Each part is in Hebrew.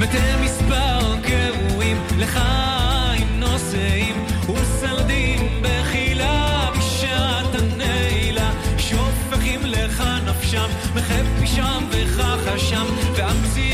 ותן מספר קירויים לחיים נושאים ושרדים בחילה בשעת הנעילה שהופכים לך נפשם וכן פשעם וככה שם והמציא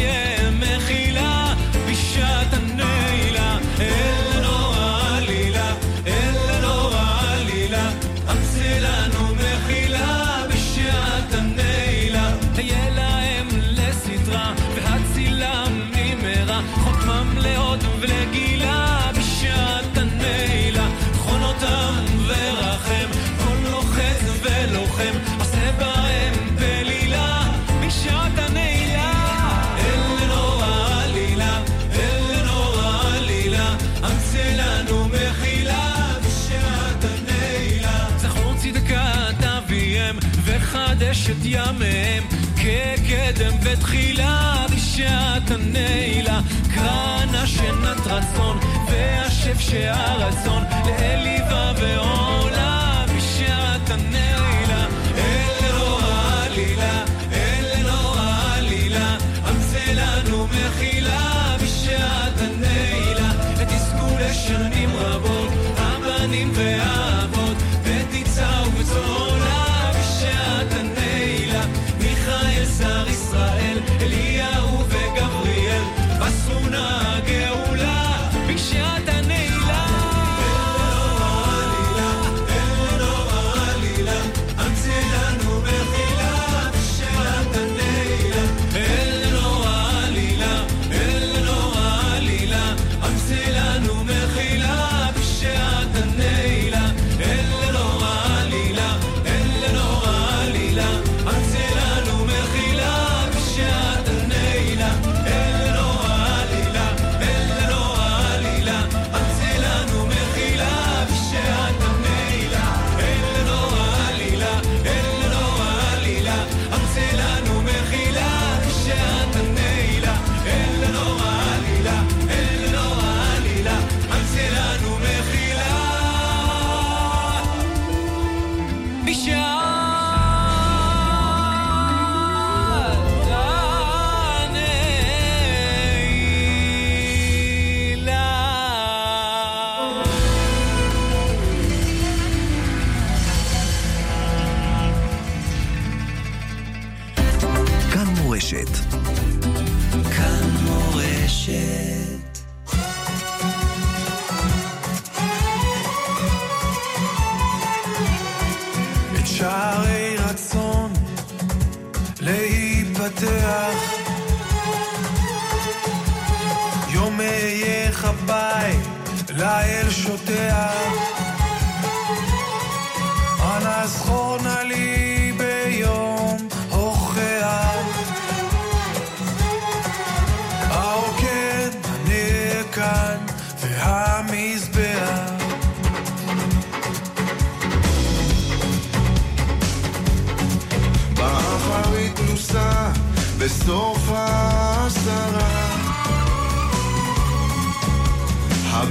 ששת ימיהם כקדם ותחילה בשעת הנעילה כאן השנת רצון והשף שהרצון לאליבה ועולה בשעת הנעילה אל רוע העלילה אל רוע העלילה אמצא לנו מחילה בשעת הנעילה ותזכו לשנים רבות הבנים ו...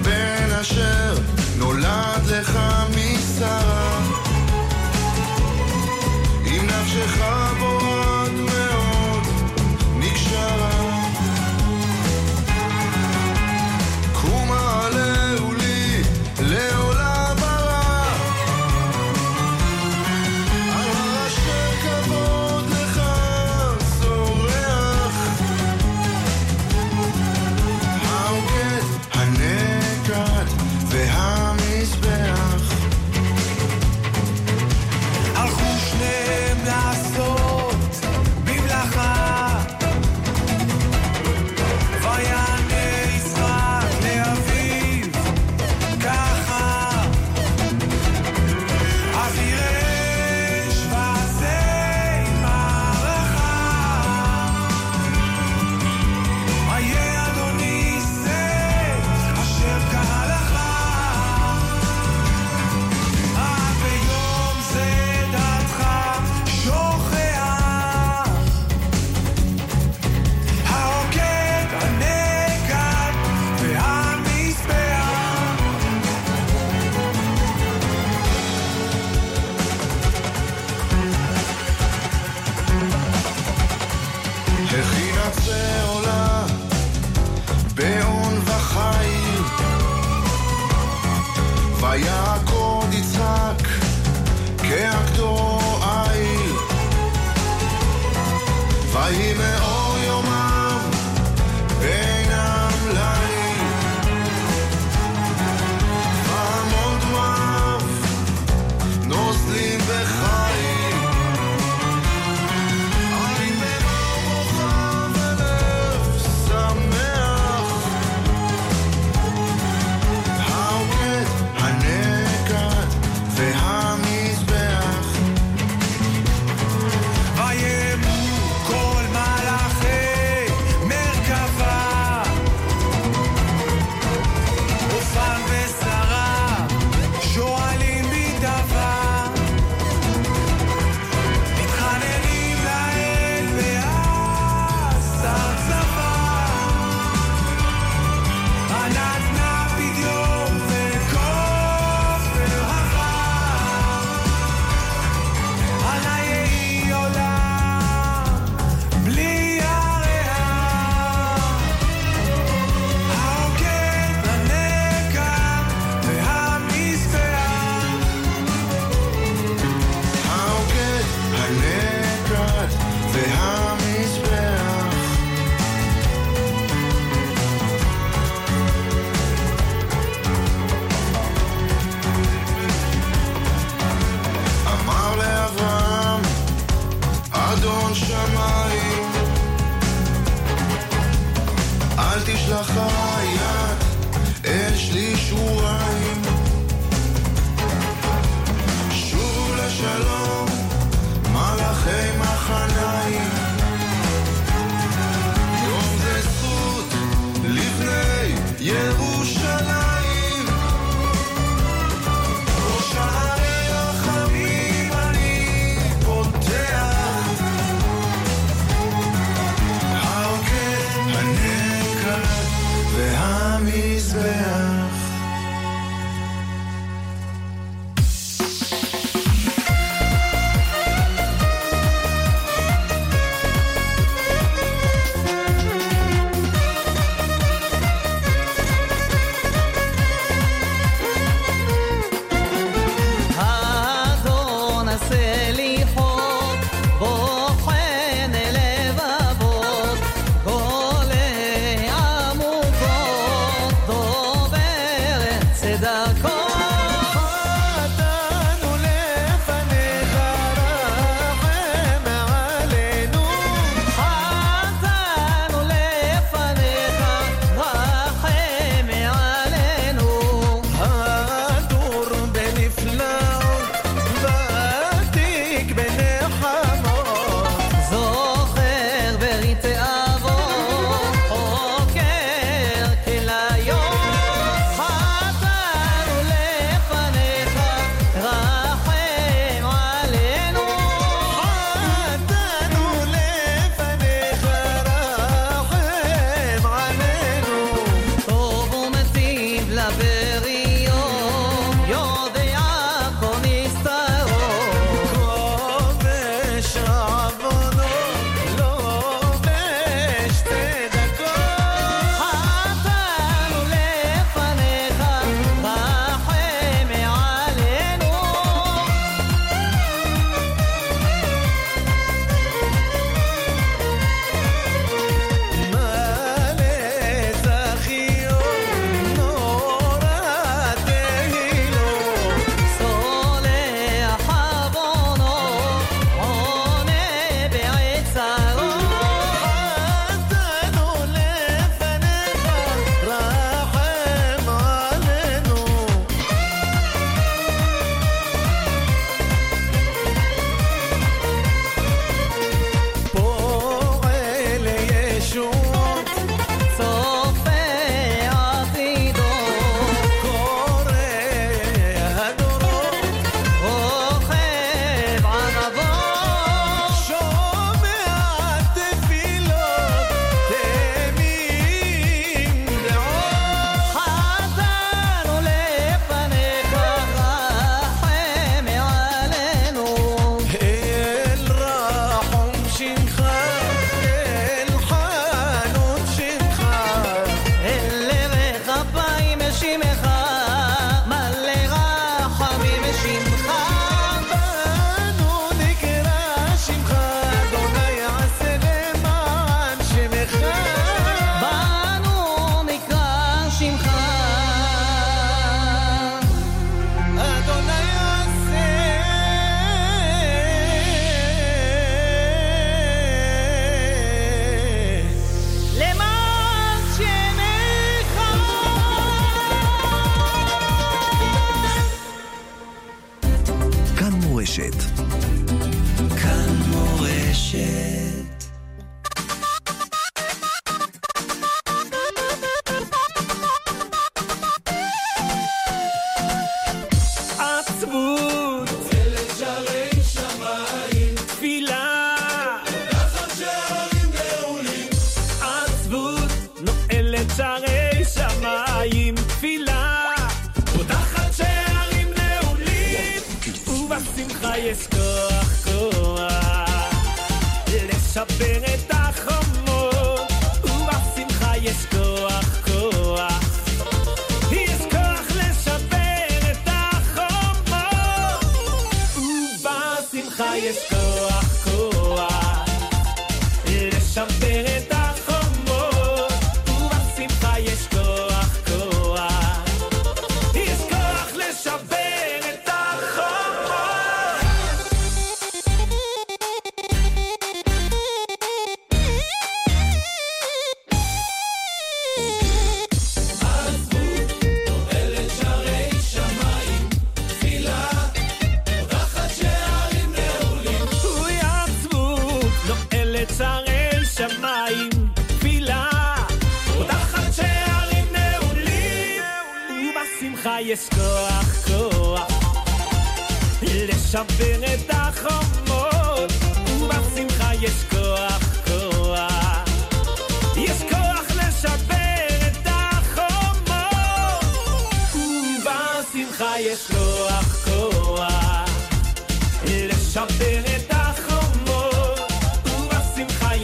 בין השם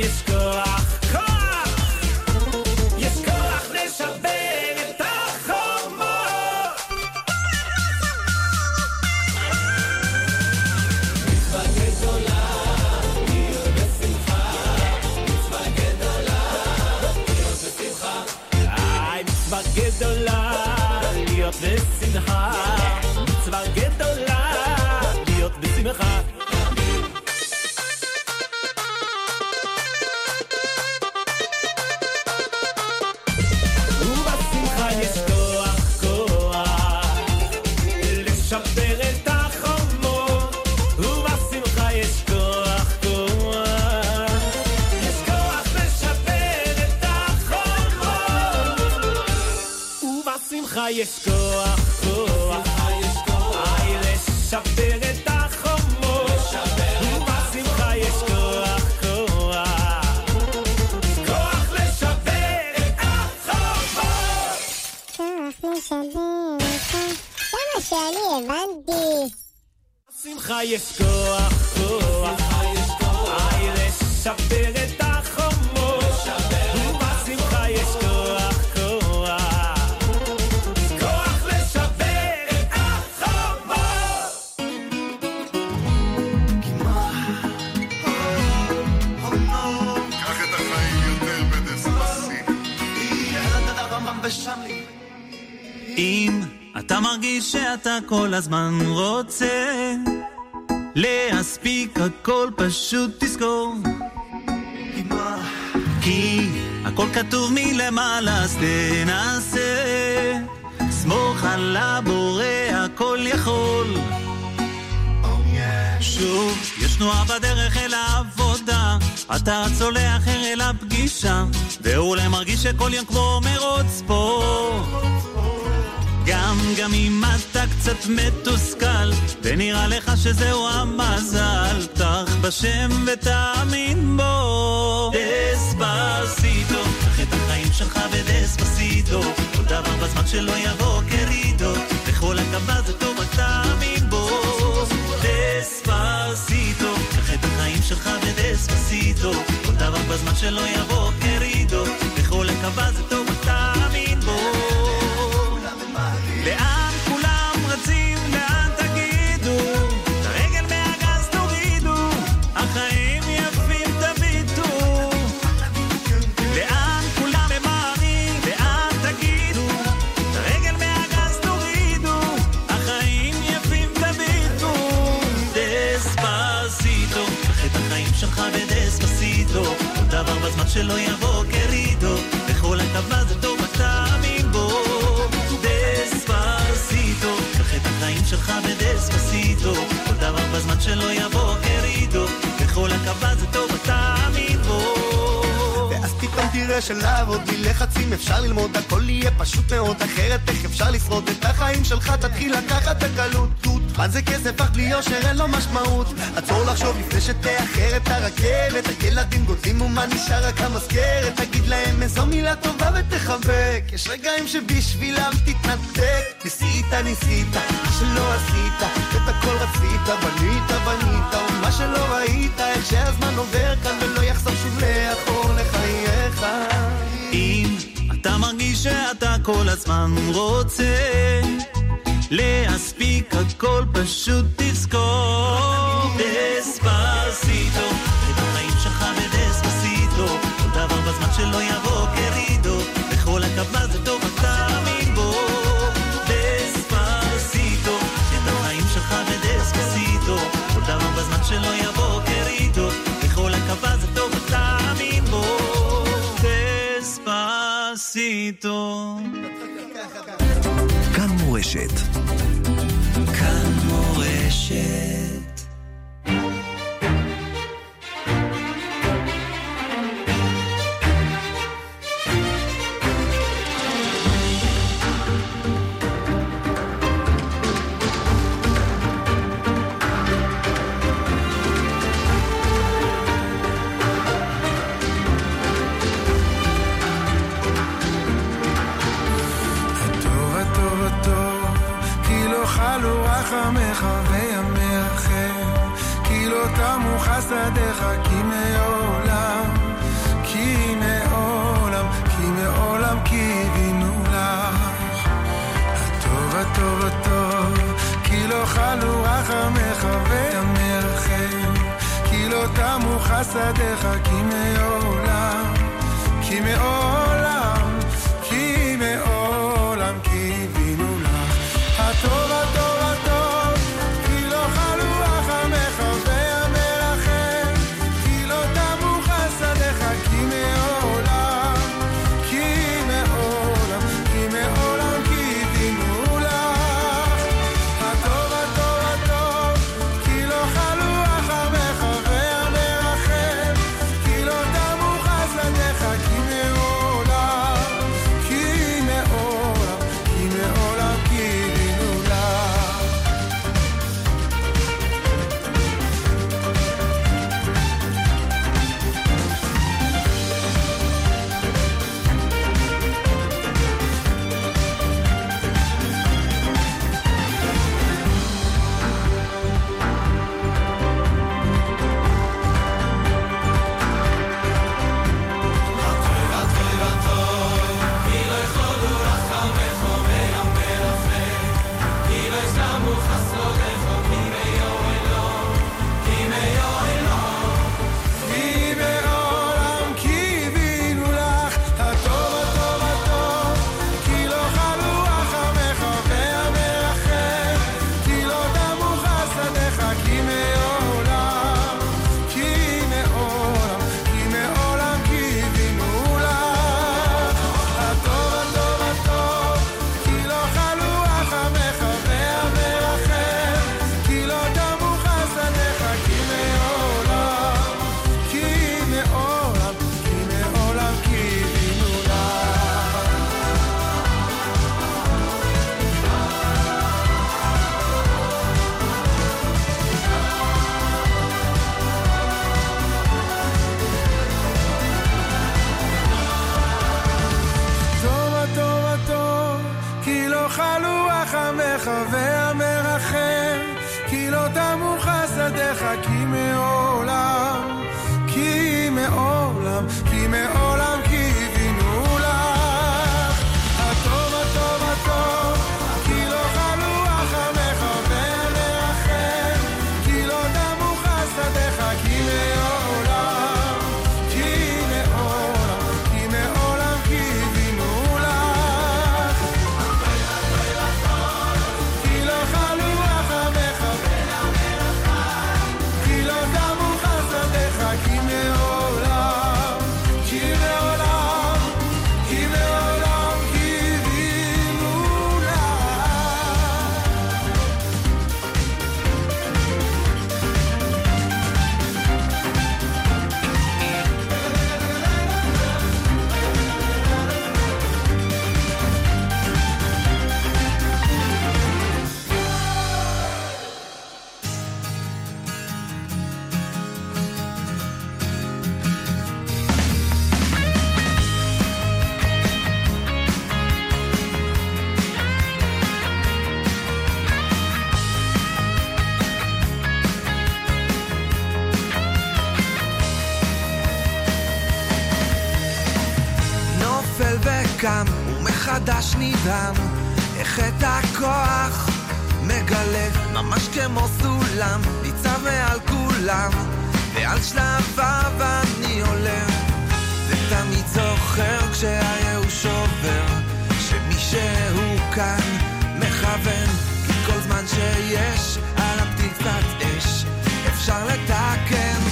Jalisco. כל הזמן רוצה להספיק הכל פשוט תזכור כי הכל כתוב מלמעלה אז תנסה סמוך על הבורא הכל יכול שוב, יש תנועה בדרך אל העבודה, אתה צולח אל הפגישה, ואולי מרגיש שכל יום כמו מרוץ ספורט. גם, גם אם אתה קצת מתוסכל, ונראה לך שזהו המזל, פתח בשם ותאמין בו. דספסיטו, קח את החיים שלך בדספסיטו, כל דבר בזמן שלו יבוא קרידו, בכל הקו זה טוב, רק תאמין בו. דספסיטו, קח את החיים שלך בדספסיטו, כל דבר בזמן שלו יבוא קרידו, בכל הקו זה טוב, שלו יבוא קרידו, בכל הכבוד זה טוב, תאמין בו. דספסיטו, קח את החיים שלך בדספסיטו, כל דבר בזמן שלו יבוא קרידו, בכל הכבוד זה טוב, תראה שלעבוד בלי לחצים אפשר ללמוד הכל יהיה פשוט מאוד אחרת איך אפשר לשרוד? את החיים שלך תתחיל לקחת בקלות. מה זה כסף? אך בלי יושר אין לו משמעות. עצור לחשוב לפני שתאחר את הרכבת. הילדים גודלים ומה נשאר? רק המזכרת תגיד להם איזו מילה טובה ותחבק. יש רגעים שבשבילם תתנתק. ניסית ניסית שלא עשית את הכל רצית בנית בנית ומה שלא ראית איך שהזמן עובר כאן ולא יחזור מחדש אתה מרגיש שאתה כל הזמן רוצה להספיק הכל פשוט תזכור. דספסיטו את החיים שלך בדספסיטו כל דבר בזמן שלא יבוא כרידו. בכל הכבוד זה טוב אתה מאמין בו. דספסיטו את החיים שלך בדספסיטו כל דבר בזמן שלא יבוא איתו. כאן מורשת. כאן מורשת. חכמיך וימיכם, כי לא תמו חסדיך, כי מעולם, כי מעולם, כי מעולם קיווינו לך. הטוב, הטוב, הטוב, כי לא חלו רחמך וימיכם, כי לא תמו חסדיך, כי מעולם, כי מעולם ממש כמו סולם, ניצב מעל כולם, ועל שלביו אני עולה, ותמיד זוכר כשהייאוש עובר, שמישהו כאן מכוון, כי כל זמן שיש על הפתיצת אש, אפשר לתקן,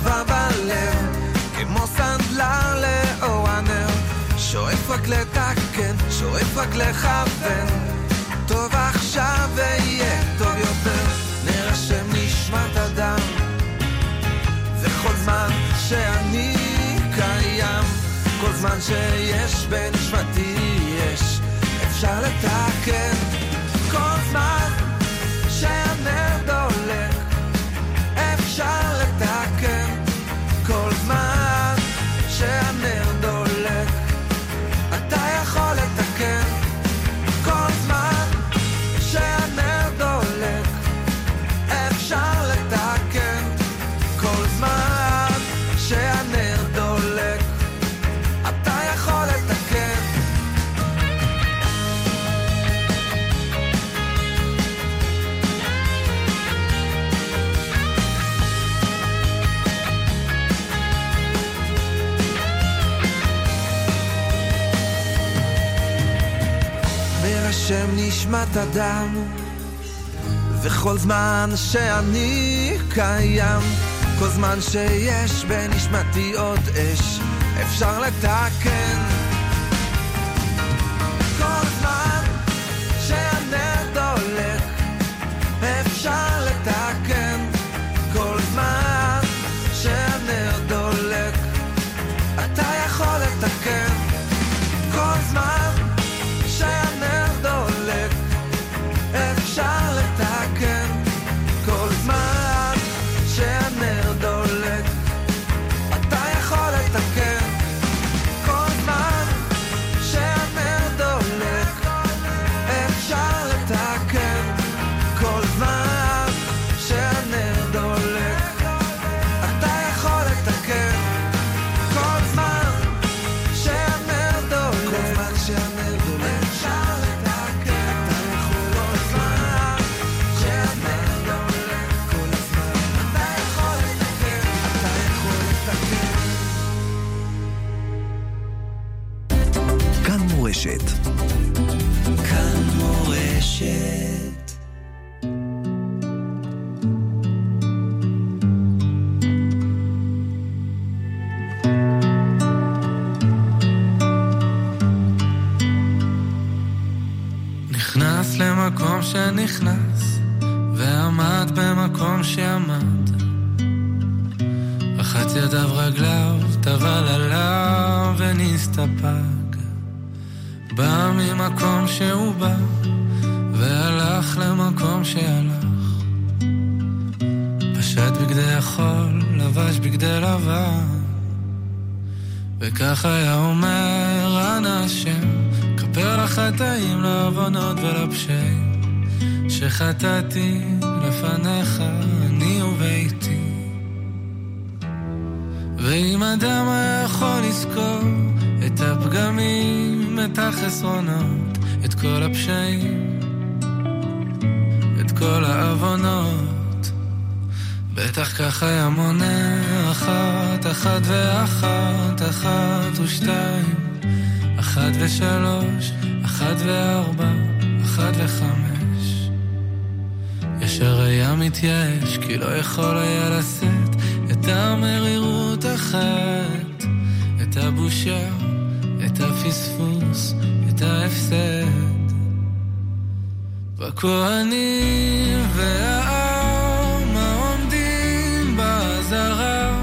תקווה בלב, כמו סנדלר לאור הנר, שואף רק לתקן, שואף רק לכוון, טוב עכשיו ויהיה טוב יותר, נרשם נשמת אדם, וכל זמן שאני קיים, כל זמן שיש בנשמתי יש, אפשר לתקן, כל זמן שהנר נשמת אדם, וכל זמן שאני קיים, כל זמן שיש בנשמתי עוד אש, אפשר לתקן. רחץ ידיו רגליו, טבל עליו ונסתפק. בא ממקום שהוא בא, והלך למקום שהלך. פשט בגדי החול, לבש בגדי לבן. וכך היה אומר, אנא השם, כפר לחטאים, לעוונות ולפשעים, שחטאתי לפניך, ואם אדם היה יכול לזכור את הפגמים, את החסרונות, את כל הפשעים, את כל העוונות, בטח כך היה מונה אחת, אחת ואחת, אחת ושתיים, אחת ושלוש, אחת וארבע, אחת וחמש. ישר היה מתייאש, כי לא יכול היה לשאת את המרירות החטא, את הבושה, את הפספוס, את ההפסד. בכהנים והעם העומדים באזהרה,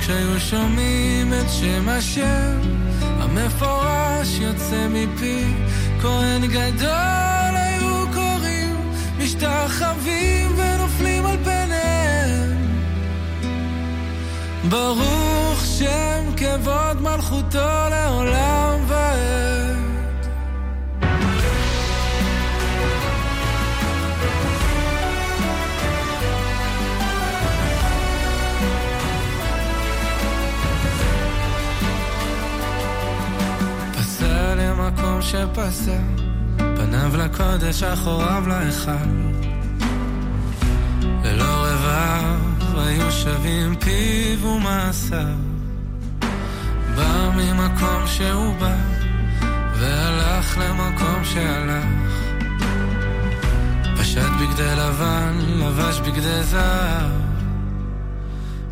כשהיו שומעים את שם השם, המפורש יוצא מפי, כהן גדול היו קוראים, משתחווים ונופלים על פניהם. ברוך שם כבוד מלכותו לעולם ועד. פסע למקום שפסע, פניו לקודש, אחוריו להיכל. ללא רבב היו שווים פיו ומעשיו. בא ממקום שהוא בא, והלך למקום שהלך. פשט בגדי לבן, לבש בגדי זהב.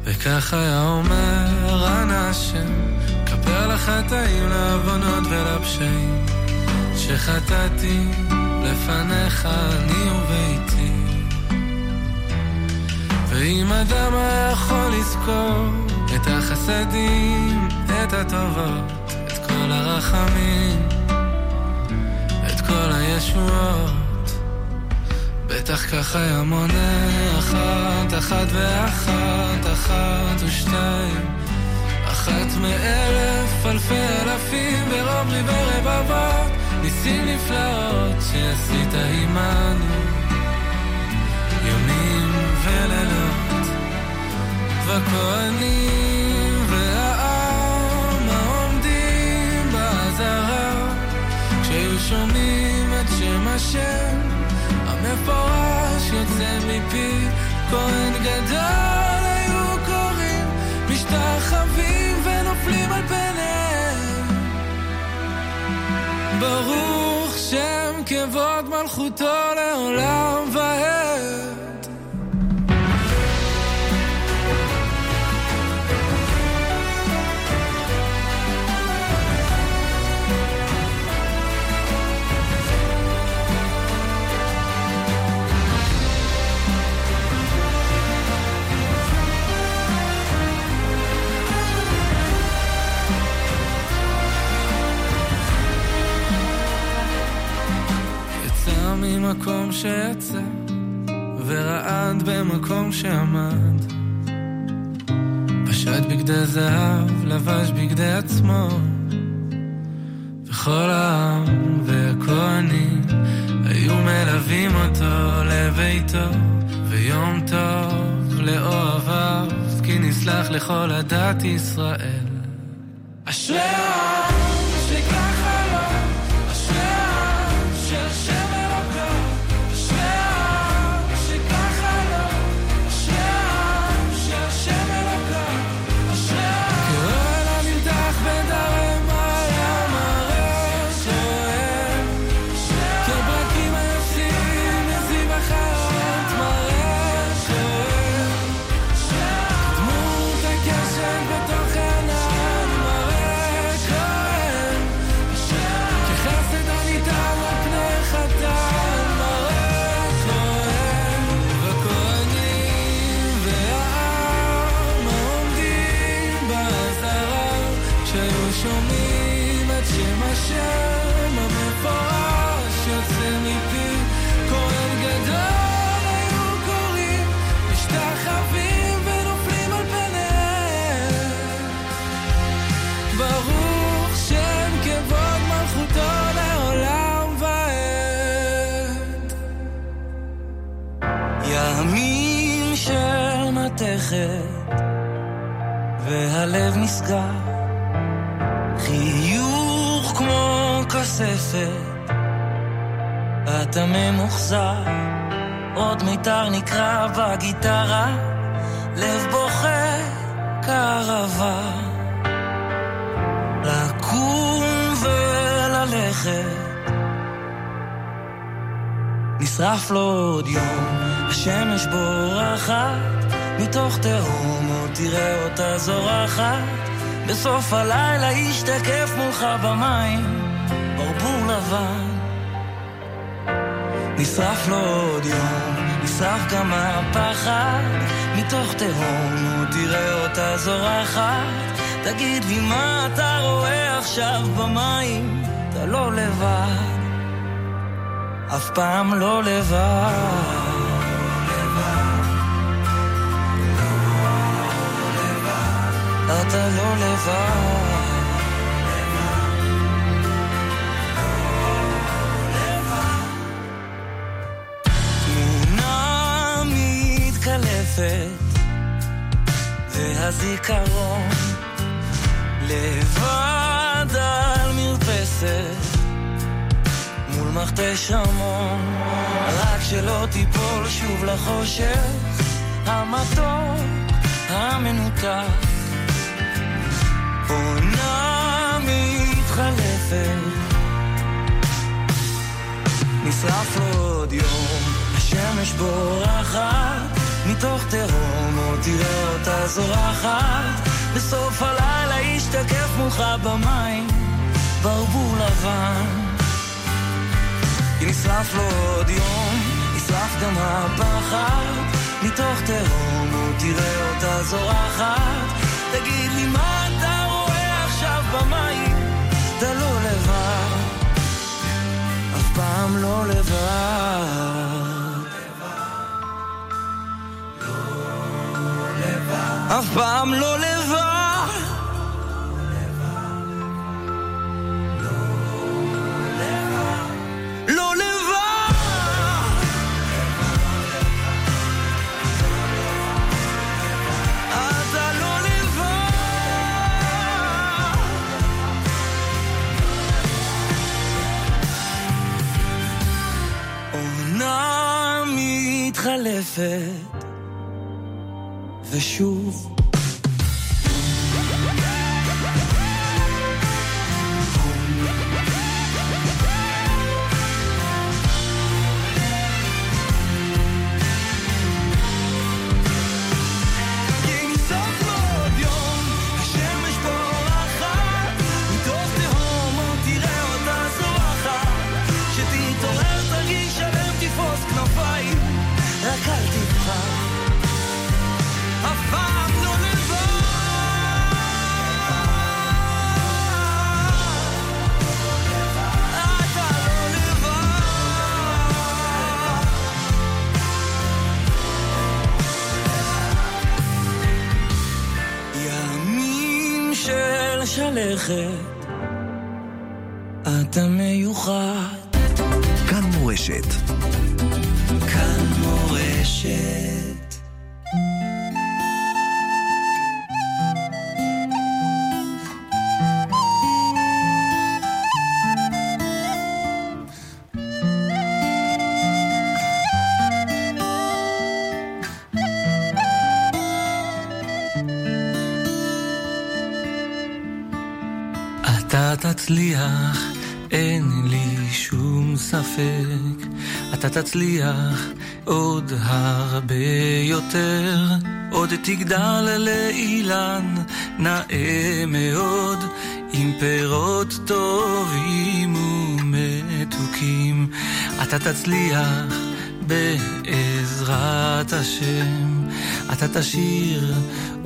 וכך היה אומר, אנא השם, כפר לחטאים, לעוונות ולפשעים, שחטאתי לפניך אני וביתי. ואם אדם היה יכול לזכור את החסדים, את הטובות, את כל הרחמים, את כל הישועות, בטח כך היה מונה אחת, אחת ואחת, אחת ושתיים, אחת מאלף, אלפי אלפים, ורוב ריבי רבבות, ניסים נפלאות שעשית עמנו, ימים ולילות, והכהנים והעם העומדים בעזרה, כשהיו שומעים את שם השם, המפורש יוצא מפי, כהן גדול היו קוראים, משתחווים ונופלים על פניהם. ברוך שם כבוד מלכותו לעולם ועד. שיצא, ורעד במקום שעמד. פשט בגדי זהב, לבש בגדי עצמו, וכל העם והכהנים היו מלווים אותו לביתו, ויום טוב לאוהביו, כי נסלח לכל עדת ישראל. אשרי מתכת והלב נסגר. חיוך כמו כספת אתה ממוחזר. עוד מיתר נקרא בגיטרה לב בוכה קרבה לקום וללכת. נשרף לו עוד יום, השמש בורחת, מתוך תהום עוד תראה אותה זורחת, בסוף הלילה ישתקף מולך במים, ברבור לבן. נשרף לו עוד יום, נשרף גם הפחד, מתוך תהום עוד תראה אותה זורחת, תגיד לי מה אתה רואה עכשיו במים, אתה לא לבד, אף פעם לא לבד. אתה לא לבד. מתקלפת, והזיכרון לבד על מרפסת, מול מכתש המון, רק שלא תיפול שוב לחושך המתוק המנותק. עונה מתחלפת. נשרף עוד יום, השמש בורחת מתוך תהום, עוד תראה אותה זורחת. בסוף הלילה ישתקף מולך במים ברבור לבן. כי נשרף לו עוד יום, נשרף גם הפחד. מתוך תהום, עוד תראה אותה זורחת. תגיד לי מה במים אתה לא לבד אף פעם לא לבד. אף פעם לא לבד מתחלפת ושוב של שלכת, אתה מיוחד. כאן מורשת. כאן מורשת. ספק. אתה תצליח עוד הרבה יותר. עוד תגדל לאילן נאה מאוד, עם פירות טובים ומתוקים. אתה תצליח בעזרת השם. אתה תשיר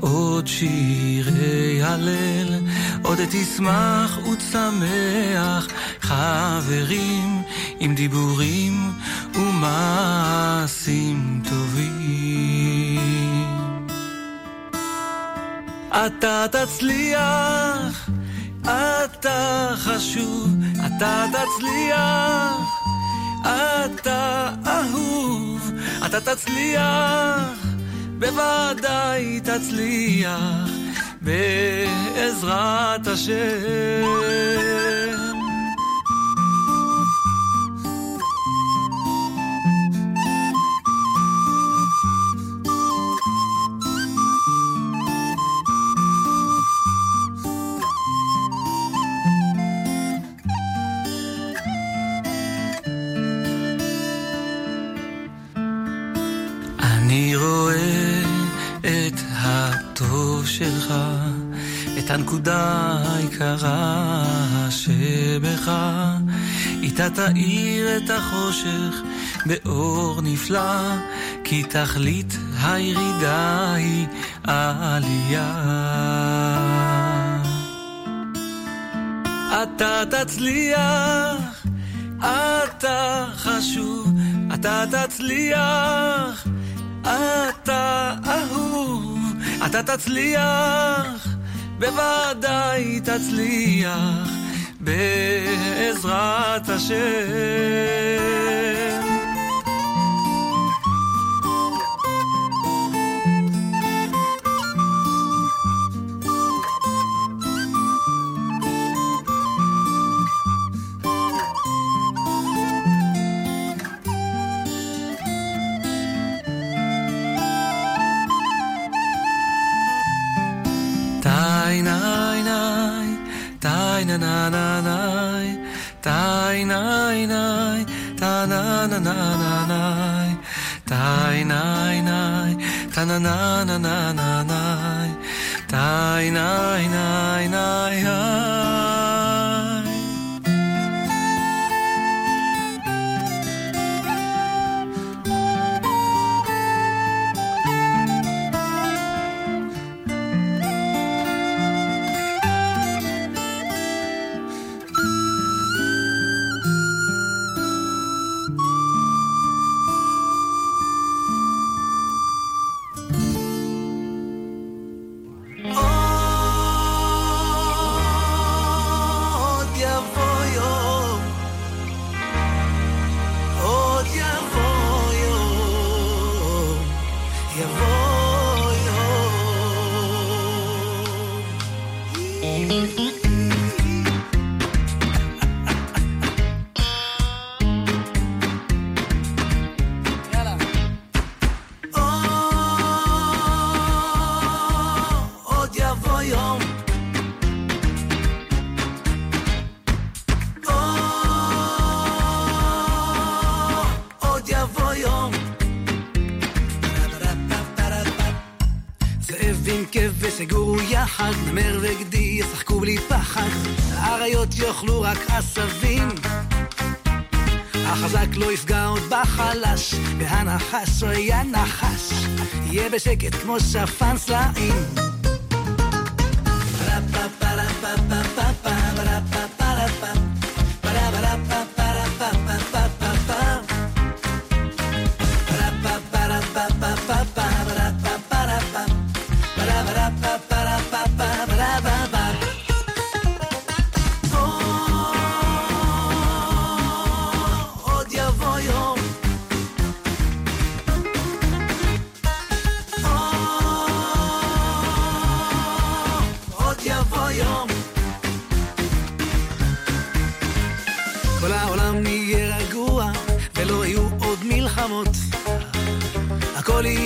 עוד שירי הלל, עוד תשמח ותשמח חברים עם דיבורים ומעשים טובים. אתה תצליח, אתה חשוב, אתה תצליח, אתה אהוב, אתה תצליח, בוודאי תצליח, בעזרת השם. הנקודה היקרה שבך. איתה תאיר את החושך באור נפלא, כי תכלית הירידה היא עלייה. אתה תצליח, אתה חשוב, אתה תצליח, אתה אהוב, אתה תצליח, בוודאי תצליח, בעזרת השם. ななない。たいないない。たななななない。たいないないない。בחלש, והנחש לא יהיה נחש, יהיה בשקט כמו שפן סלעים.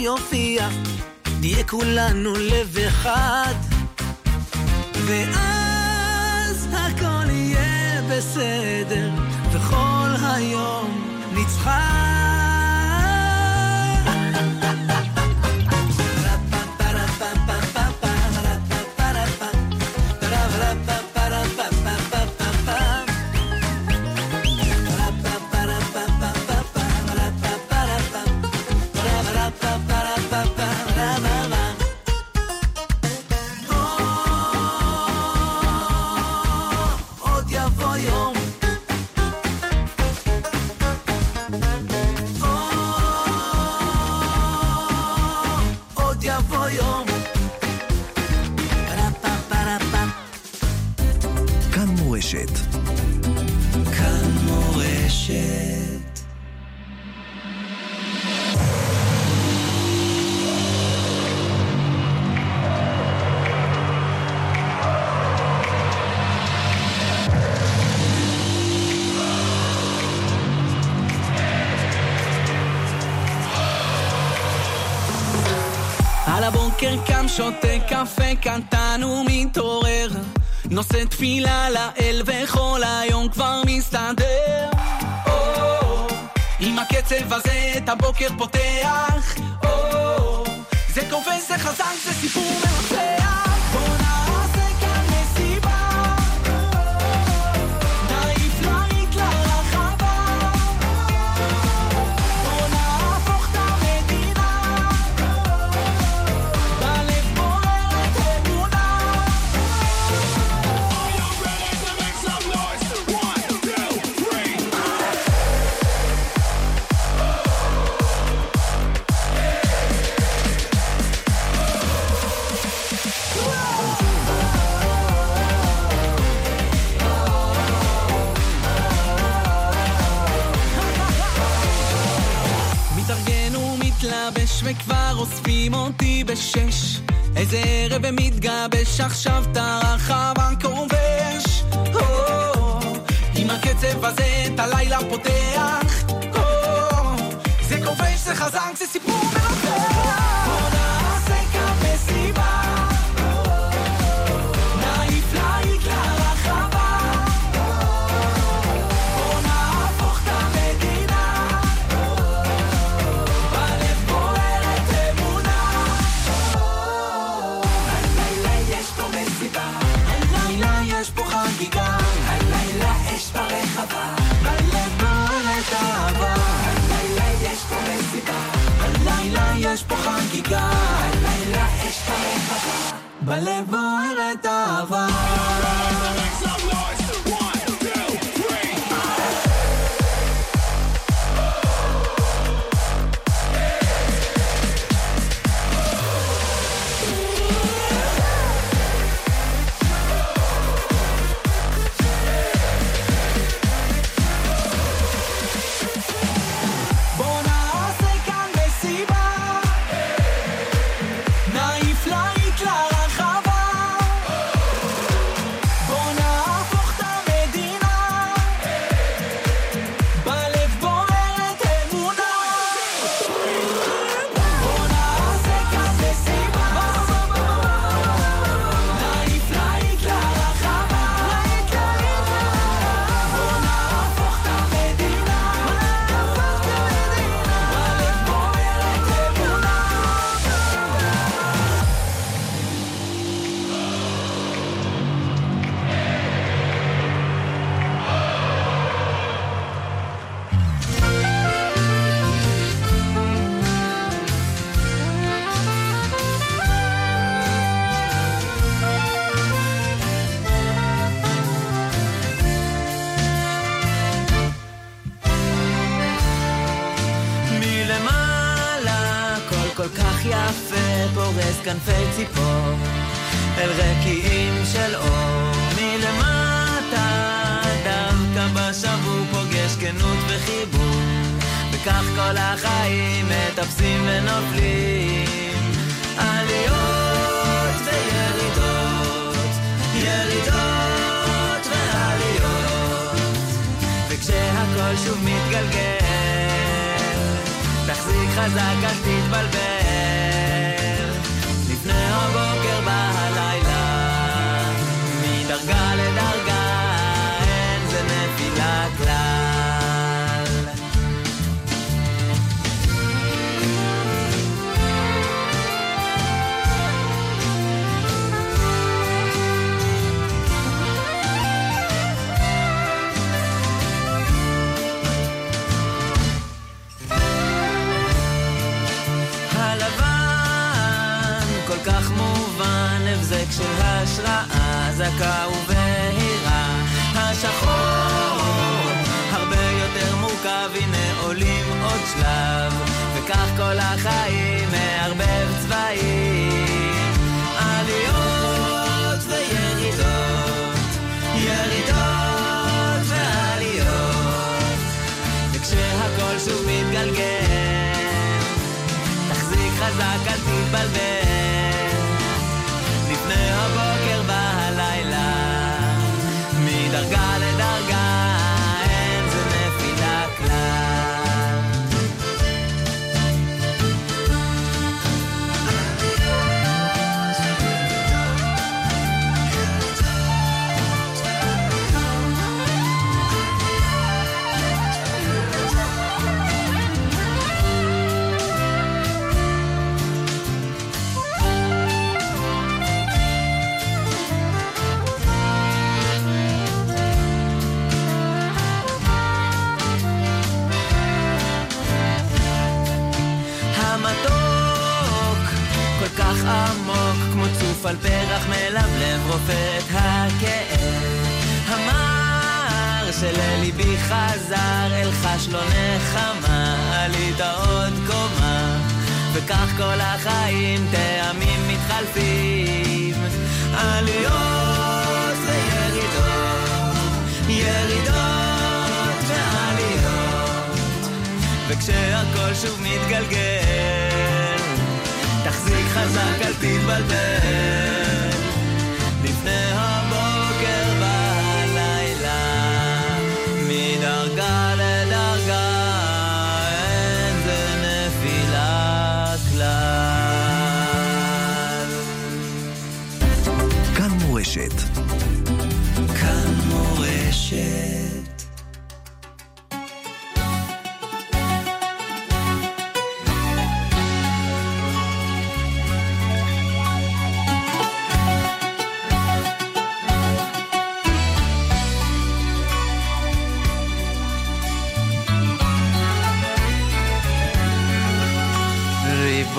יופיע, נהיה כולנו לב אחד, ואז מורשת. כאן מורשת. על הבוקר קם שותה קפה קטן ומתעורר נושא תפילה לאל וכל היום כבר מסתדר. או, עם הקצב הזה את הבוקר פותח. או, זה כובש, זה חזק, זה סיפור מנצח. עכשיו פורס כנפי ציפור, אל רקיעים של אור. מלמטה דווקא בשבוע פוגש כנות וחיבור, וכך כל החיים מטפסים ונופלים. עליות וירידות, ירידות ועליות, וכשהכל שוב מתגלגל תחזיק חזק, אל תתבלבל. זכה ובהירה. השחור הרבה יותר מורכב, הנה עולים עוד שלב, וכך כל החיים מערבב צבעים. עליות וירידות, ירידות ועליות, וכשהכל שוב מתגלגל תחזיק חזק, אל תתבלבל.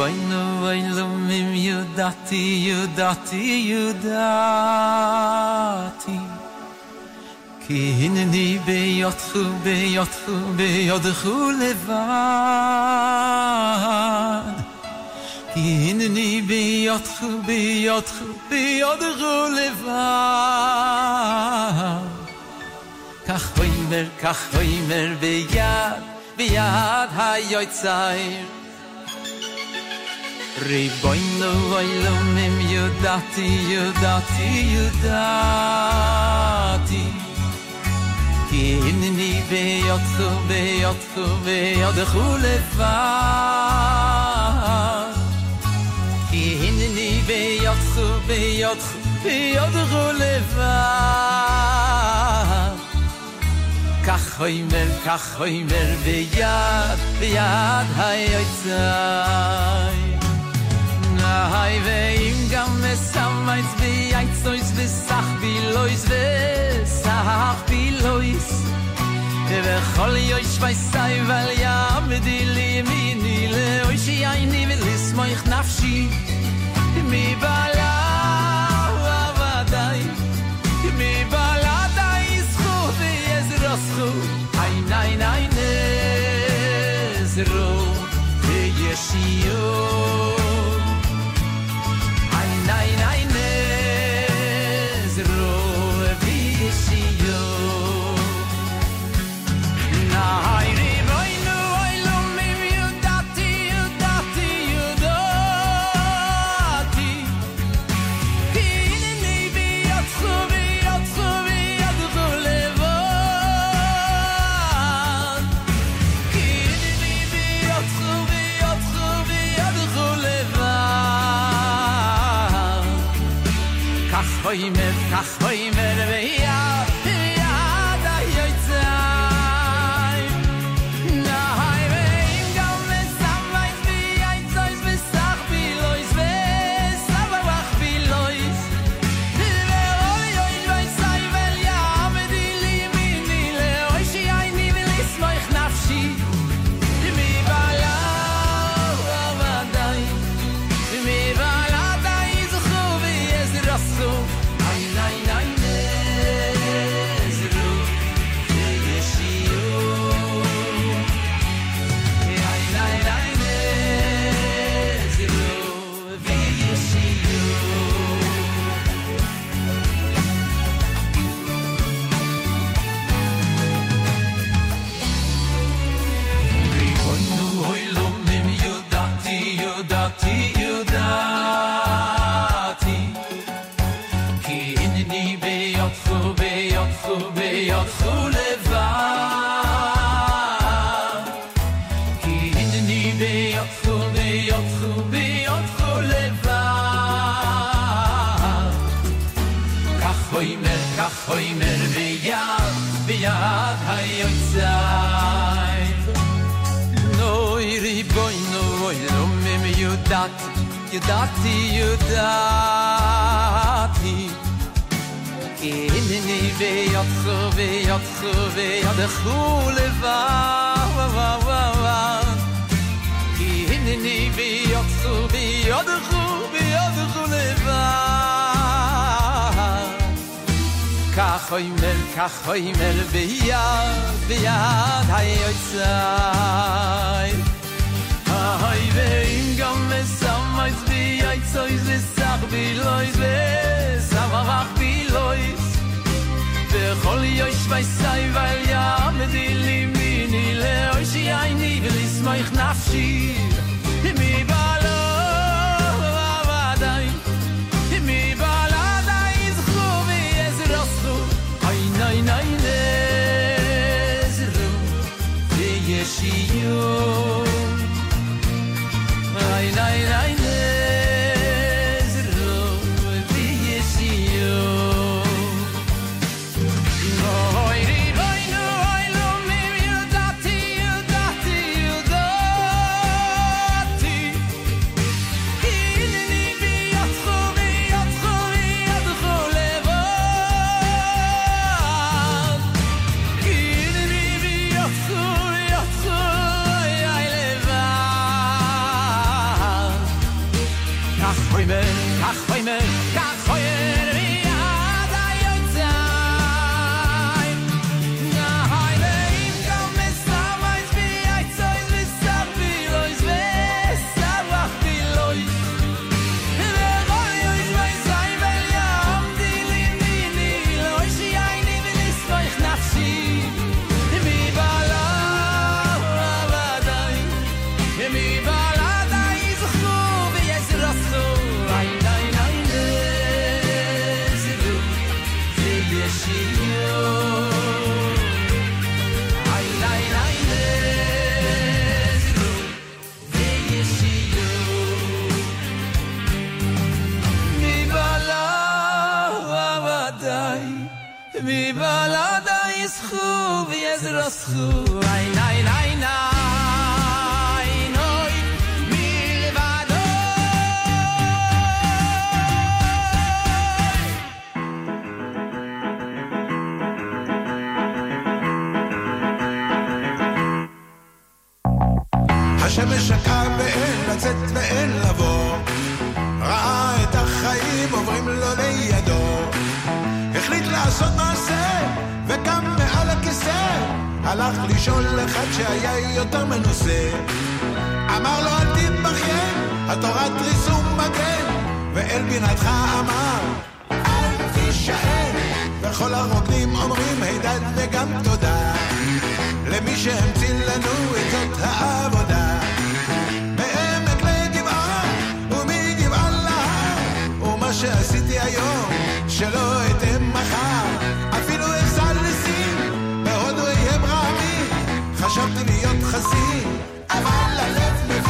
ריבונו אילומים ידעתי, ידעתי, ידעתי כי הנני ביודך, ביודך, ביודך לבד כי הנני ביודך, ביודך, ביודך לבד כך אומר, כך אומר ביד, ביד היוצר Reboi no voi lo me mio dati io dati io in ni ve io so ve io ve io de hole in ni ve io so ve io so ve io de hole va היוצר Nay veim gam mesamais vi aitsois vi sach vi lois vi sach vi lois. Ve chol yoy shvay sai vel ya medi li mi ni le oy shi ay ni vel is moy nafshi mi bala mi bala skhu vi ay nay nay ne Nein, dat je dat die je dat die in de nieuwe op gewe op gewe op de goele va va va va va in de nieuwe op gewe op de goele op de goele va kach hoy mel kach hoy mel be yad be yad hay oy tsayn hay ve in gam mesam mais vi ay sois es sag vi lois ve sag va vi lois ve hol yo ich weis sei weil ja mit di limini le oi shi ay ni vil is mai khnafshi mi ba